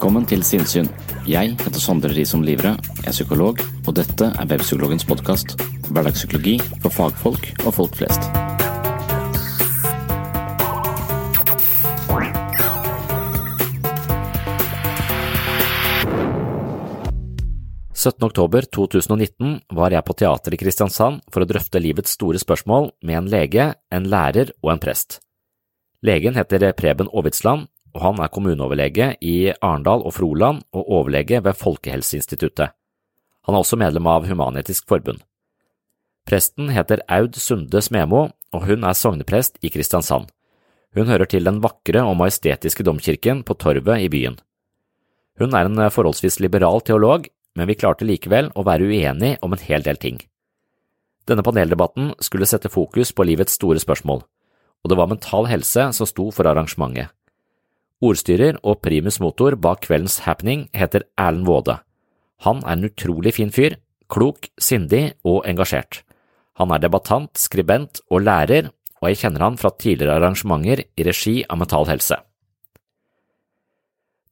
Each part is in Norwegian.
Velkommen til Sinnsyn. Jeg heter Sondre Risom Livre, er psykolog, og dette er Webpsykologens podkast. Hverdagspsykologi for fagfolk og folk flest. oktober 2019 var jeg på teateret i Kristiansand for å drøfte livets store spørsmål med en lege, en lærer og en prest. Legen heter Preben Aavitsland og han er kommuneoverlege i Arendal og Froland og overlege ved Folkehelseinstituttet. Han er også medlem av Human-Etisk Forbund. Presten heter Aud Sunde Smemo, og hun er sogneprest i Kristiansand. Hun hører til den vakre og majestetiske domkirken på Torvet i byen. Hun er en forholdsvis liberal teolog, men vi klarte likevel å være uenige om en hel del ting. Denne paneldebatten skulle sette fokus på livets store spørsmål, og det var mental helse som sto for arrangementet. Ordstyrer og primus motor bak kveldens happening heter Erlend Waade. Han er en utrolig fin fyr, klok, sindig og engasjert. Han er debattant, skribent og lærer, og jeg kjenner han fra tidligere arrangementer i regi av Mental Helse.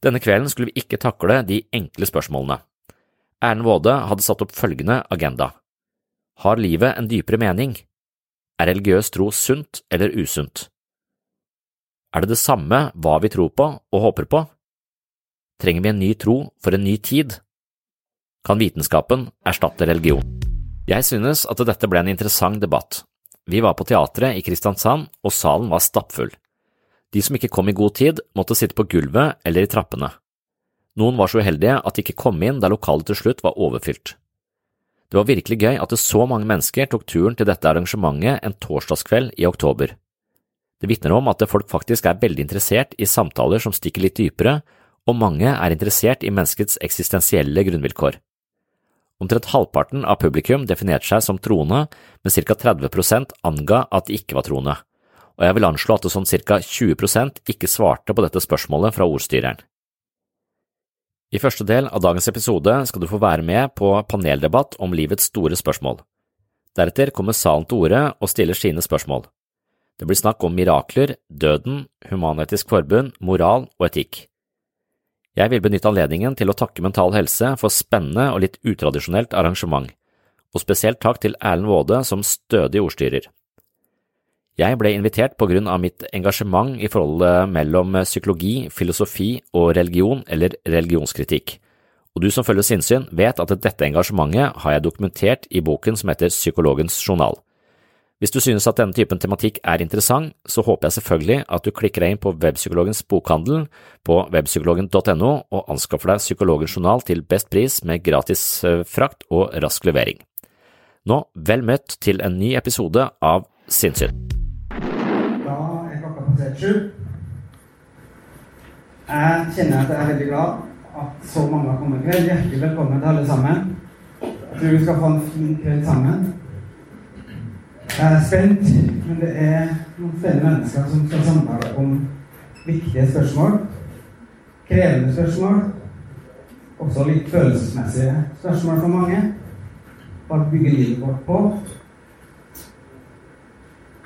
Denne kvelden skulle vi ikke takle de enkle spørsmålene. Erlend Waade hadde satt opp følgende agenda. Har livet en dypere mening? Er religiøs tro sunt eller usunt? Er det det samme hva vi tror på og håper på? Trenger vi en ny tro for en ny tid? Kan vitenskapen erstatte religion? Jeg synes at dette ble en interessant debatt. Vi var på teatret i Kristiansand, og salen var stappfull. De som ikke kom i god tid, måtte sitte på gulvet eller i trappene. Noen var så uheldige at de ikke kom inn da lokalet til slutt var overfylt. Det var virkelig gøy at det så mange mennesker tok turen til dette arrangementet en torsdagskveld i oktober. Det vitner om at folk faktisk er veldig interessert i samtaler som stikker litt dypere, og mange er interessert i menneskets eksistensielle grunnvilkår. Omtrent halvparten av publikum definerte seg som troende, men ca 30% anga at de ikke var troende, og jeg vil anslå at det sånn ca 20% ikke svarte på dette spørsmålet fra ordstyreren. I første del av dagens episode skal du få være med på paneldebatt om livets store spørsmål. Deretter kommer salen til orde og stiller sine spørsmål. Det blir snakk om mirakler, døden, Human-Etisk Forbund, moral og etikk. Jeg vil benytte anledningen til å takke Mental Helse for spennende og litt utradisjonelt arrangement, og spesielt takk til Erlend Waade som stødig ordstyrer. Jeg ble invitert på grunn av mitt engasjement i forholdet mellom psykologi, filosofi og religion eller religionskritikk, og du som følger sinnssyn vet at dette engasjementet har jeg dokumentert i boken som heter Psykologens journal. Hvis du synes at denne typen tematikk er interessant, så håper jeg selvfølgelig at du klikker deg inn på Webpsykologens bokhandel på webpsykologen.no og anskaffer deg Psykologens journal til best pris med gratis eh, frakt og rask levering. Nå, vel møtt til en ny episode av Sinnssyn passert sju. Jeg kjenner at jeg er veldig glad at så mange har kommet i kveld. Hjertelig velkommen til alle sammen. Jeg tror vi skal få en fin kveld sammen. Jeg er spent, men det er noen flere mennesker som skal samtale om viktige spørsmål. Krevende spørsmål. Også litt følelsesmessige spørsmål for mange. Hva bygger livet vårt på?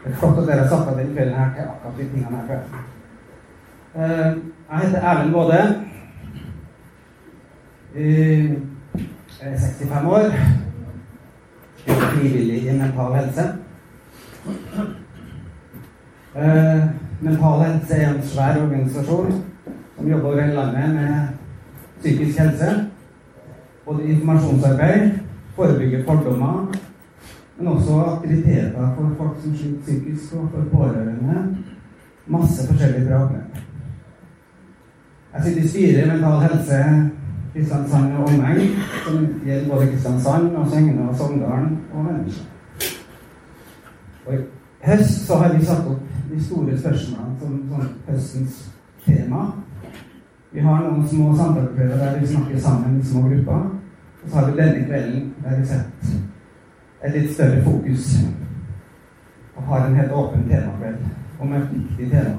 Det er flott at dere har satt av den kvelden her til akkurat de tingene her. Uh, jeg heter Erlend. Uh, jeg er 65 år. Jeg er frivillig i Mental Helse. Uh, mental Helse er en svær organisasjon som jobber over hele landet med psykisk helse. Både informasjonsarbeid, forebygge fordommer men også aktiviteter for folk som sliter psykisk, og for pårørende. Masse forskjellig bra. Jeg sitter i styret i Mental Helse Kristiansand og omegn, som gjelder både Kristiansand og Søgne og Sogndalen og Vennesla. Og i høst så har vi satt opp de store spørsmålene som, som høstens tema. Vi har noen små samtalekvelder der vi snakker sammen i små grupper. Og så har vi denne kvelden der vi setter et litt større fokus og har en helt åpen temakveld om et viktig tema,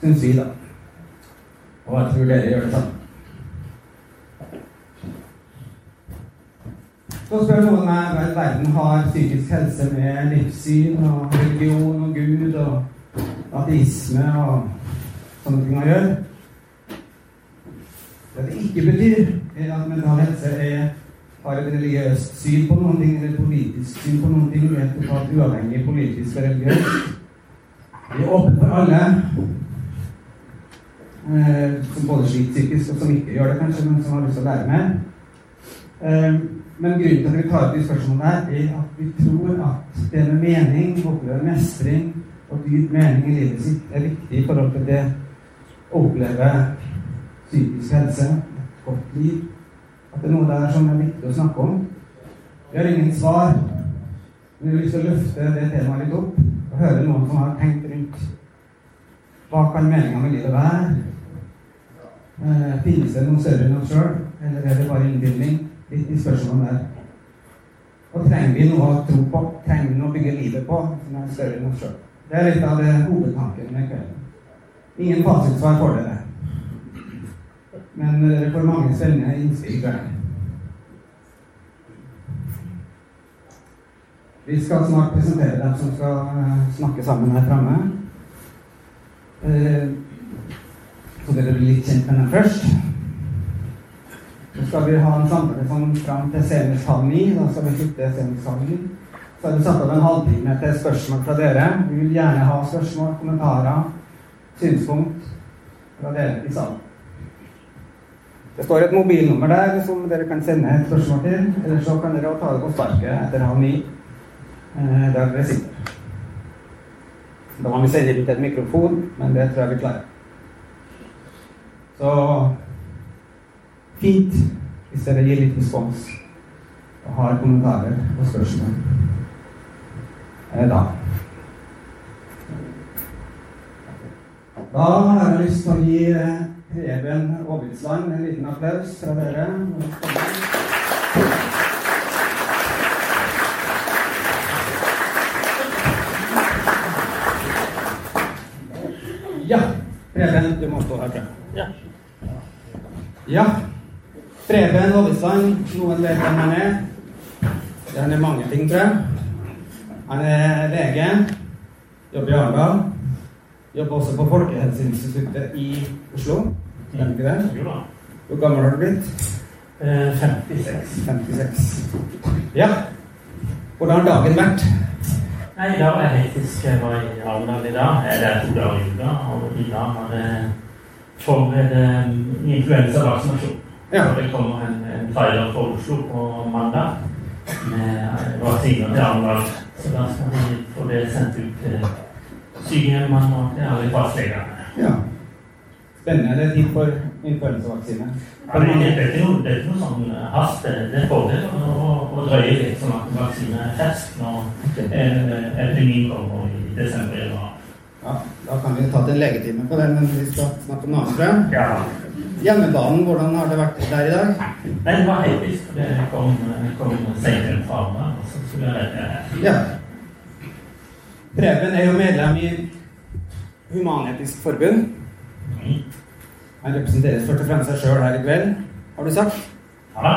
syns vi, da. Og jeg tror dere gjør det samme. Så spør noen meg hva i verden har psykisk helse med livssyn og religion og Gud og ateisme og sånne ting å gjøre. Det det ikke betyr, er at mental helse er har et religiøst syn på noen ting, eller et politisk syn på noen ting. Helt totalt uavhengig politisk og religiøst. Vi er åpne for alle. Eh, som både sliter psykisk, og som ikke gjør det, kanskje, men som har lyst til å lære mer. Eh, men grunnen til at vi tar opp de spørsmålene er at vi tror at det med mening, oppleve mestring og dyp mening i livet sitt er viktig i forhold til det å oppleve psykisk helse, et godt liv at det er noe der som er viktig å snakke om. Vi har ingen svar, men vi har lyst til å løfte det temaet litt opp og høre noen som har tenkt rundt hva kan meninga med livet være? Eh, finnes det noe større enn oss sjøl, eller er det bare innbilning? Litt i spørsmålene der. Og trenger vi noe å tro på? Trenger vi noe å bygge livet på som er større enn oss sjøl? Det er litt av det hovedtanken med kvelden. Ingen fasitsvar for dere. Men dere får mange spennende innspill der. Vi skal snart presentere dem som skal eh, snakke sammen her framme. Eh, så dere blir litt kjent med dem først. Så skal vi ha en samtale sånn fram til senest halv ni. Da skal vi slutte ni. Så har vi satt av en halvtime til spørsmål fra dere. Vi vil gjerne ha spørsmål, kommentarer, synspunkt fra dere i salen. Det står et mobilnummer der som dere kan sende et spørsmål til. Eller så kan dere ta det på sparket etter halv ni eh, der dere sitter. Da må vi sende ut et mikrofon, men det tror jeg vi klarer. Så fint hvis dere gir litt respons og har kommentarer og spørsmål eh, da. Da har jeg lyst til å gi eh, Preben Aabitsland, en liten applaus fra dere. du må stå her. Ja. Ja. Preben Hovesland, noen vet hvem han er. Han er mange ting, tror jeg. Han er lege, jobber i Arendal. Jobber også på Folkehelseinstituttet i Oslo. Stemmer ikke det? Jo da. Hvor gammel har du blitt? Eh, 56. 56. Ja. Hvordan har dagen vært? Nei, i dag var jeg faktisk jeg var i Arendal i dag. Jeg Det er to dager i uka, og i dag var det forberedt influensavaksinasjon. Ja. Det kommer en, en trailer fra Oslo på mandag med vaksiner til Arendal. Så da skal vi få det sendt ut til sykehjemmene og til alle fastlegene. Ja. Spennende. Det er tid for influensavaksine. Ja, det, det, er ikke noe, det er ikke noe sånn hast. Det er fordel å, å, drøye litt sånn at vaksinen er fersk når eh, epidemien kommer i desember. Ja, da kan vi ta til en legetime på det, men vi skal snakke om noe annet. Hjemmebanen, hvordan har det vært der i dag? Den var for Det kom, kom seieren fra meg. så skulle jeg redde. Ja. Preben er jo medlem i Human-Etisk Forbund. Mm. Han representerer først og fremst seg sjøl her i kveld, har du sagt. Ja,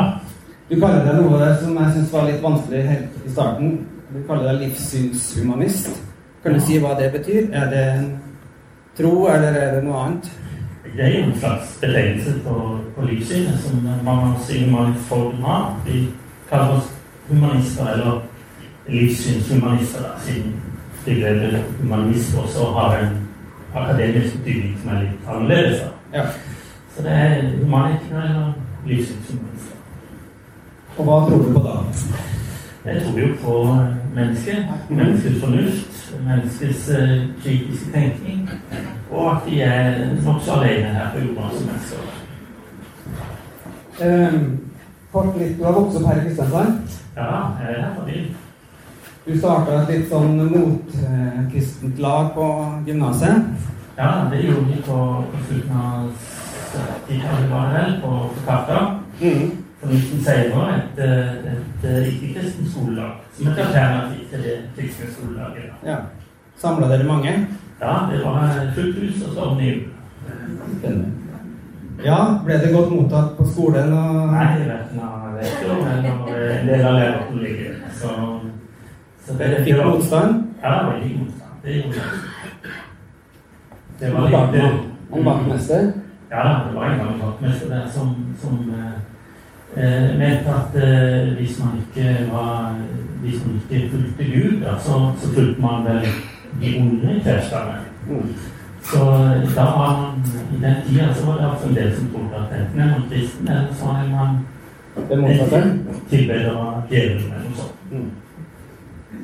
Du kaller deg noe som jeg syns var litt vanskelig helt i starten. Du kaller deg livssynshumanist. Kan du si hva det betyr? Er det en tro, eller er det noe annet? Det er jo en slags betegnelse på, på livssynet som man sier man Forbund har. Vi kaller oss humanister, eller livssynshumanister, siden siden begrepet humanist også har en akademisk betydning som er litt annerledes. Ja. Så det er humanikere eller livssynshumanister. Og hva tror du på da? Jeg tror jo på mennesket, menneskets fornuft, menneskets eh, kritiske tenkning, og at de er nokså alene her på jorda som mennesker. Eh, kort litt, Du har vokst opp her i Kristiansand. Ja, jeg er her for dem. Du starta et litt sånn motkristent lag på gymnaset. Ja, det gjorde vi på, på slutten av 70-tallet, var det vel, på, på Karta. Mm. For 1916 et, et, et ikke-kristent skolelag, som et alternativ til det kristne skolelaget. Ja. Samla dere mange? Ja, det var fullt hus og sånn i jul. Ja, ble det godt mottatt på skolen? Og... Nei, jeg vet ikke om en del av lærerkollegiet. Så, så det, fikk motstand? Ja, det var ikke motstand. Det gjorde det. Det var litt En vaktmester? Ja, det var en gang vaktmester der som, som eh, eh, mente at eh, hvis man ikke var Hvis man ikke fulgte Gud, da, så, så fulgte man vel de onde kreftene. Mm. Så da var I den tida så var det altså en del som trodde at enten er man kristen, eller så er man Det motsatte? tilbeder av djevelen eller noe sånt. Mm.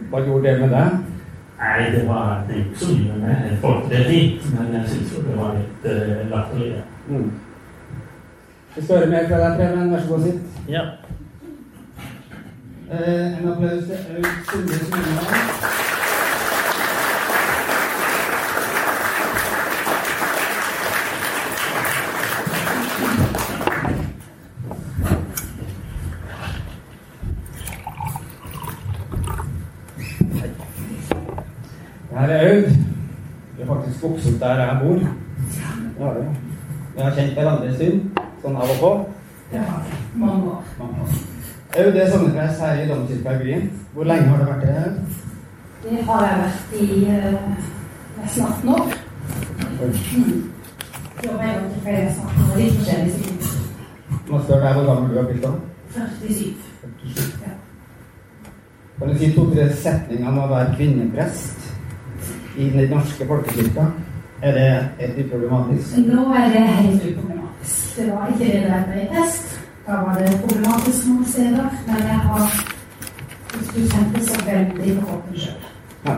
Hva gjorde det med deg? Nei, det var det ikke så mye med jeg Folk det fint, men jeg syns jo det var litt uh, latterlig. Mm. Vi skal høre mer fra deg, Preben. Vær så god, sitt. Ja. Eh, en applaus til Aud Sunde Smedemann. Aud. Vi har faktisk vokst opp der jeg bor. Det har vi. Har kjent hverandre en stund, sånn av og på. Ja, mange år. Aud er sogneprest her i Domkirka i byen. Hvor lenge har det vært det? Det har jeg vært i nesten 18 år. Mm. Jobber jeg til flere nesten 18 år, litt forskjellig siden. Nå spør deg hvor gammel du har blitt da. 47. Ja. Kan du si to-tre setninger om å være kvinneprest i Den norske folkekirka? Er det helt uproblematisk? Nå er det helt uproblematisk. Det var ikke det der med test. Da var det problematisk noen steder, men jeg har ikke kjent det så veldig på kroppen sjøl. Ja.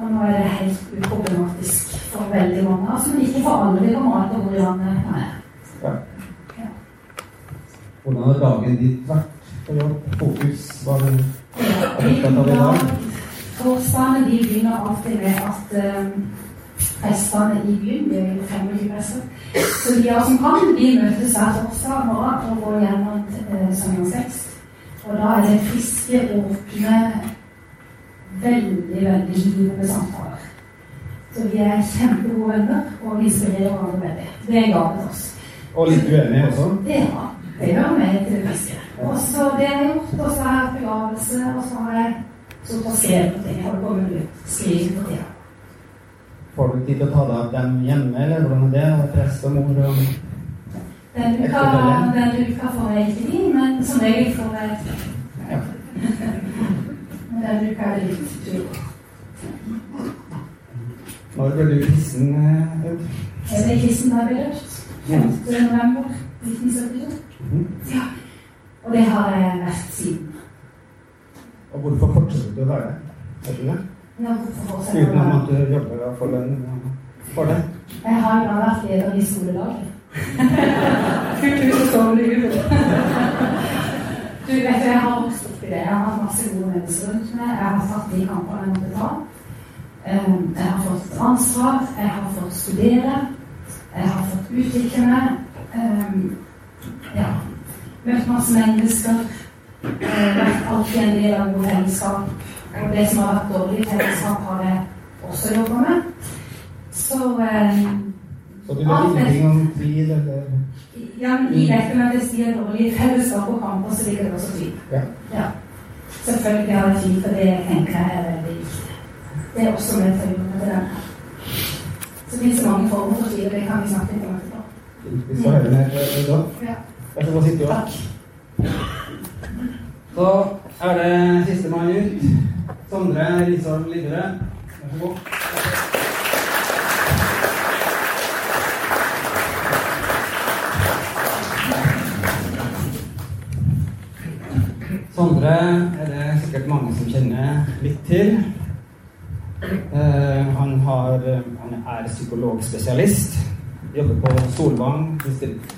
Og nå er det helt uproblematisk for veldig mange. Altså, ikke for alle. I landet man er. Ja. Ja. Hvordan har dagen ditt vært på jobb? Fokus? Hva har du opptatt av i har Torsdagene de begynner alltid med at um, prestene i byen, vi jo 25 prester, så de av som kan, de møtes hver torsdag morgen og går gjennom uh, søndagstekst. Og da er det friske, åpne, veldig, veldig givende samtaler. Så vi er kjempegode venner og inspirerer hverandre veldig. Det er gavet gave til oss. Og litt uenige også? Ja, det gjør vi til det friske. Og så det har jeg gjort, og så har jeg begravelse, og så har jeg sittet passerer på ting. Jeg holder ut. Skriver på tida. Får du tid til å ta deg av dem hjemme, eller hvordan er det? Og prest og mor og Den uka, den uka får jeg ikke tid, men som regel får jeg ja. Men den uka er litt tur. Når ble du kristen, Aud? Jeg ble kristen da jeg ble døpt. 5. november 1972. Mhm. Ja. Og det har jeg vært siden. Og hvorfor fortsetter du å være det? Være- at du jobber for lønn for det? Jeg har jo vært leder i Fullt hus og skoleliv. Du vet, jeg har vokst opp i det. Jeg har hatt masse gode mennesker rundt meg. Jeg har tatt de kampene jeg måtte ta. Um, Jeg har fått ansvar. Jeg har fått studere. Jeg har fått utvikle meg. Um, Ja. Møtt masse mennesker. Eh, Vært alltid en del av gode fellesskap. Og det som har vært dårlig fellesskap, har jeg også jobba med. Så eh, Så du vet ingenting om tvil eller ja, I dette med at det sier dårlig fellesskap og kamper, så ligger det også tvil. Ja. Ja. Selvfølgelig har jeg tvil, for det tenker jeg er veldig viktig. Det er også med til å gjøre det. Så det finnes mange former for tvil, og det kan vi snakke litt om etterpå. Vi skal høre mer da. Ja. Vær så god, sitt jo. Takk. Så er det sistemann ut. Sondre Risholm Lidre. Vær så god. Sondre er det sikkert mange som kjenner litt til. Eh, han, har, han er psykologspesialist. Jobber på Solvang distrikt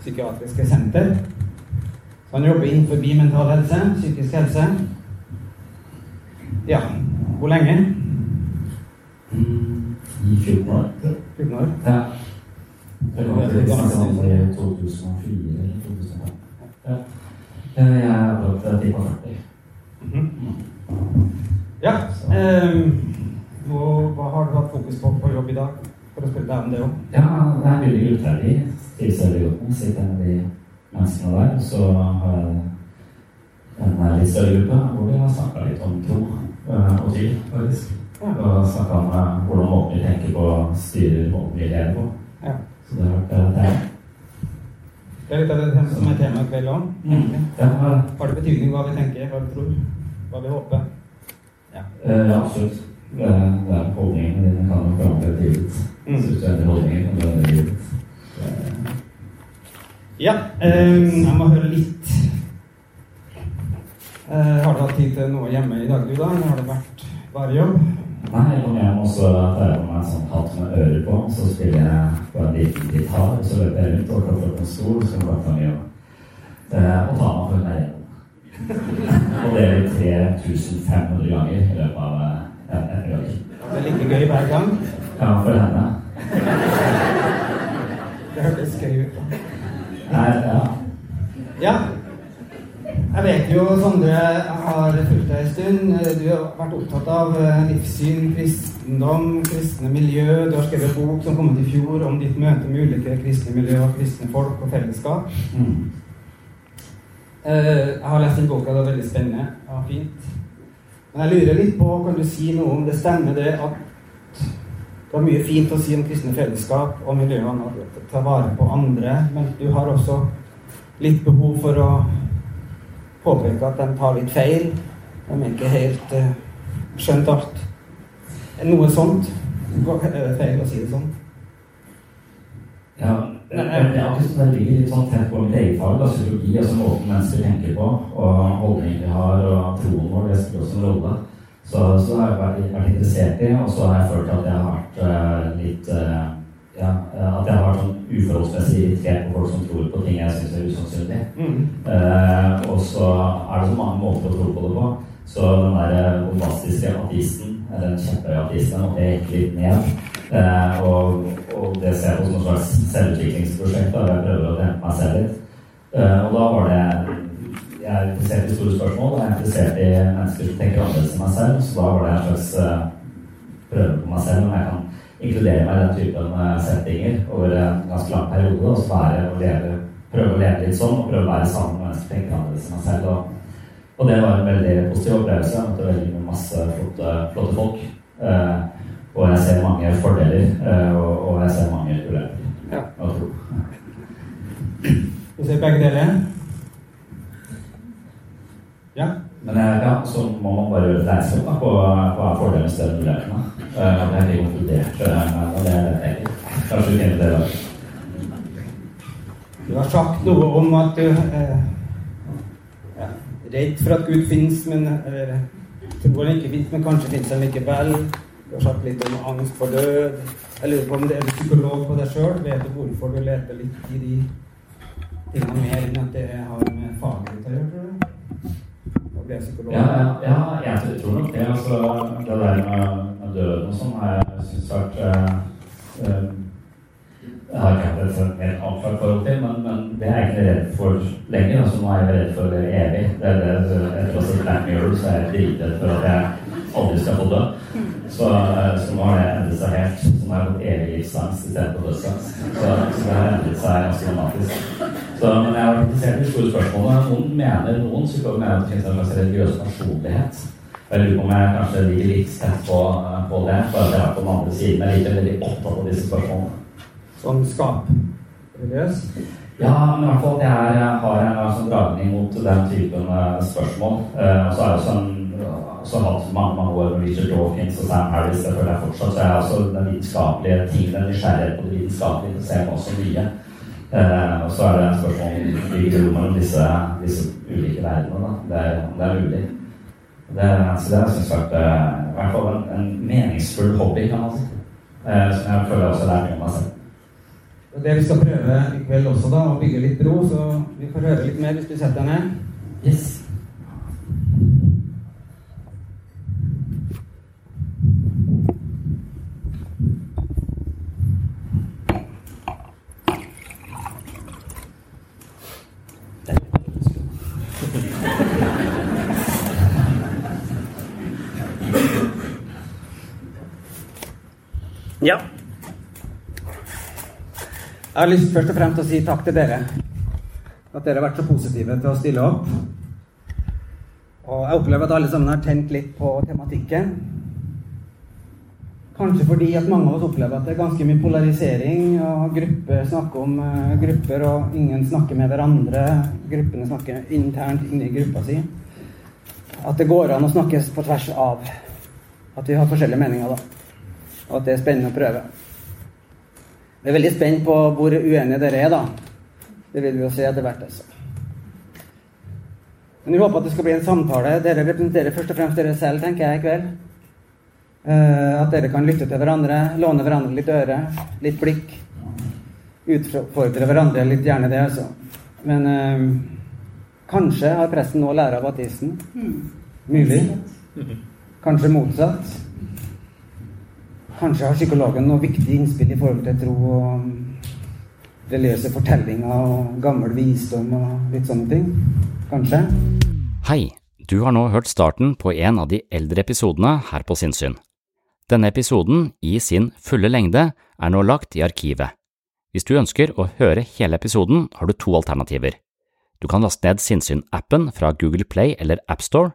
psykiatriske senter. Han jobber innenfor mental helse, psykisk helse. Ja. Hvor lenge? I 14 år. 14 år. Ja. Jeg kom til Kristiansand i 2004 eller 2005. Ja. Jeg er akkurat tippa 40. Mhm. Ja. ehm, hva, hva har du hatt fokus på på jobb i dag? For å spørre deg om det òg. Ja, det er veldig urettferdig. Trives veldig godt med å sitte med de menneskene der. Så har jeg en litt større gruppe hvor vi har snakka litt om tro eh, og tvil, faktisk. Og snakka om eh, hvordan måten vi tenker på, styrer måten vi lever på. Ja. Så det har vært eh, det. Det er litt av det som er temaet i kveld òg. Ja, Har det betydning hva vi tenker, hva vi tror, hva vi håper? Eh, ja, absolutt. Det er, det er holdningen din kan nok forandre livet. Mm. Så hvis du endrer holdningen, kan du endre livet. Ja, ehm, jeg må høre litt. Eh, har du hatt tid til noe hjemme i dag, du da? Eller har det vært bare jobb? Nei, jeg må hjem og så tar jeg på meg en sånn hatt med ører på, så spiller jeg på en liten gitar, så løper jeg rundt og klapper opp en stol, så kan jeg mye eh, og ta meg for en igjen. Og det er 3500 ganger i løpet av eh, en, en dag. Det er like gøy hver gang. Ja, for henne. Det hørtes gøy ut. Nei, ja. Ja. Jeg vet jo, Sondre, har fulgt deg en stund. Du har vært opptatt av eh, livssyn, kristendom, kristne miljø. Du har skrevet bok som kom ut i fjor om ditt møte med ulike kristne miljø, kristne folk og fellesskap. Mm. Eh, Jeg har lest den boka, det var veldig spennende. Ja, fint. Men jeg lurer litt på, kan du si noe om det stemmer det at det var mye fint å si om kristne fellesskap og miljøene, og ta vare på andre, men du har også litt behov for å påpeke at de tar litt feil. De er ikke helt uh, skjønt alt. Noe sånt. Er det feil å si det sånn? Ja, jeg, er det ligger litt sånn tett på mitt eget fag, da, psykologi, altså måten mennesker tenker på, og holdninger vi har, og troen vår, det spiller også en rolle. Så, så har jeg vært, vært interessert i, og så har jeg følt at jeg har vært uh, litt uh, ja, At jeg har vært sånn uforholdsmessig irritert på folk som tror på ting jeg syns er usannsynlig. Mm. Uh, og så er det så mange måter å tro på det på. Så den der bombastiske ateisten, den kjempehøye ateisten, og det gikk litt ned. Og, og det ser jeg på som et slags selvutviklingsprosjekt. Da jeg prøver å dempe meg selv litt. Og da var det Jeg er interessert i store spørsmål, og jeg er interessert i mennesker som tenker annerledes enn meg selv. Så da var det en slags eh, prøve på meg selv om jeg kan inkludere meg i den typen eh, settinger over en ganske lang periode. Og så være og leve, prøve å leve litt sånn og prøve å være sammen med mennesker som tenker annerledes enn meg selv. Og, og, det var en veldig positiv opplevelse. Jeg møtte veldig masse flotte, flotte folk. Eh, og jeg ser mange fordeler, eh, og, og, jeg ser mange ulemper. Ja. Du ser begge deler? Ja. Men ja, så må man bare reise opp på hva er fordelen med større mulighetene. Uh, det er ikke konkludert, men det jeg. Kanskje vi kjenner det da. Du har sagt noe om at du eh, ja, redd for at Gud fins, men eh, tror han ikke fins, men kanskje fins han likevel. Du har sagt litt om angst for død. Jeg lurer på om det er psykolog på deg sjøl. Vet du hvorfor du leter litt i de tingene mer enn at det har med faget å gjøre? Bli psykolog? Ja, ja, jeg tror nok det. Altså, det der med, med døden og sånn har jeg syntes vært uh, uh, jeg har ikke hatt et helt avklart forhold til, men, men, det er jeg ikke redd for lenger. Altså, nå er jeg redd for det evig. Det er det, etter å ha Mirror så er jeg dritredd for at jeg aldri skal få dø. Så, så nå har det endret seg helt. Så nå har jeg fått evighetsangst istedenfor dødsangst. Så, så det har endret seg ganske dramatisk. Så, men jeg har interessert i store spørsmål. Noen mener, noen psykologer mener at det finnes en slags religiøs personlighet. Jeg lurer på om jeg kanskje ligger litt tett på, på det, for at jeg er på den andre siden. Jeg er veldig opptatt av disse spørsmålene. Sånn skapreligiøs? Ja, men i hvert fall at jeg har en sånn dragning mot den typen spørsmål. Uh, og så er det også en også hatt mange mange år med Richard Dawkins og Sam Harris. Det føler jeg fortsatt. Så jeg er også den vitenskapelige tingen, den nysgjerrigheten på det vitenskapelige interesserer meg også mye. Eh, og så er det et spørsmål hvilket rom mellom disse, disse ulike verdenene. Det det er mulig. Det, så det har jeg syntes vært eh, i hvert fall en, en, meningsfull hobby, kan man si. Eh, som jeg føler også lærer mye om meg selv. Det vi skal prøve i kveld også, da, å bygge litt bro, så vi får høre litt mer hvis du setter deg ned. Yes. Ja. Jeg har lyst først og fremst til å si takk til dere. At dere har vært så positive til å stille opp. Og jeg opplever at alle sammen har tent litt på tematikken. Kanskje fordi at mange av oss opplever at det er ganske mye polarisering, og grupper snakker om uh, grupper, og ingen snakker med hverandre. Gruppene snakker internt inni gruppa si. At det går an å snakkes på tvers av. At vi har forskjellige meninger, da og at det er spennende å prøve. Jeg er veldig spent på hvor uenige dere er, da. Det vil vi jo se etter hvert. altså. Men vi håper at det skal bli en samtale. Dere representerer først og fremst dere selv, tenker jeg, i kveld. Uh, at dere kan lytte til hverandre, låne hverandre litt øre, litt blikk. Utfordre hverandre litt, gjerne det, altså. Men uh, kanskje har presten nå lære av ateisten. Mulig. Kanskje motsatt. Kanskje har psykologen noe viktig innspill i forhold til tro og religiøse fortellinger og gammel visdom og litt sånne ting. Kanskje? Hei, du har nå hørt starten på en av de eldre episodene her på Sinnsyn. Denne episoden, i sin fulle lengde, er nå lagt i arkivet. Hvis du ønsker å høre hele episoden, har du to alternativer. Du kan laste ned Sinnsyn-appen fra Google Play eller AppStore.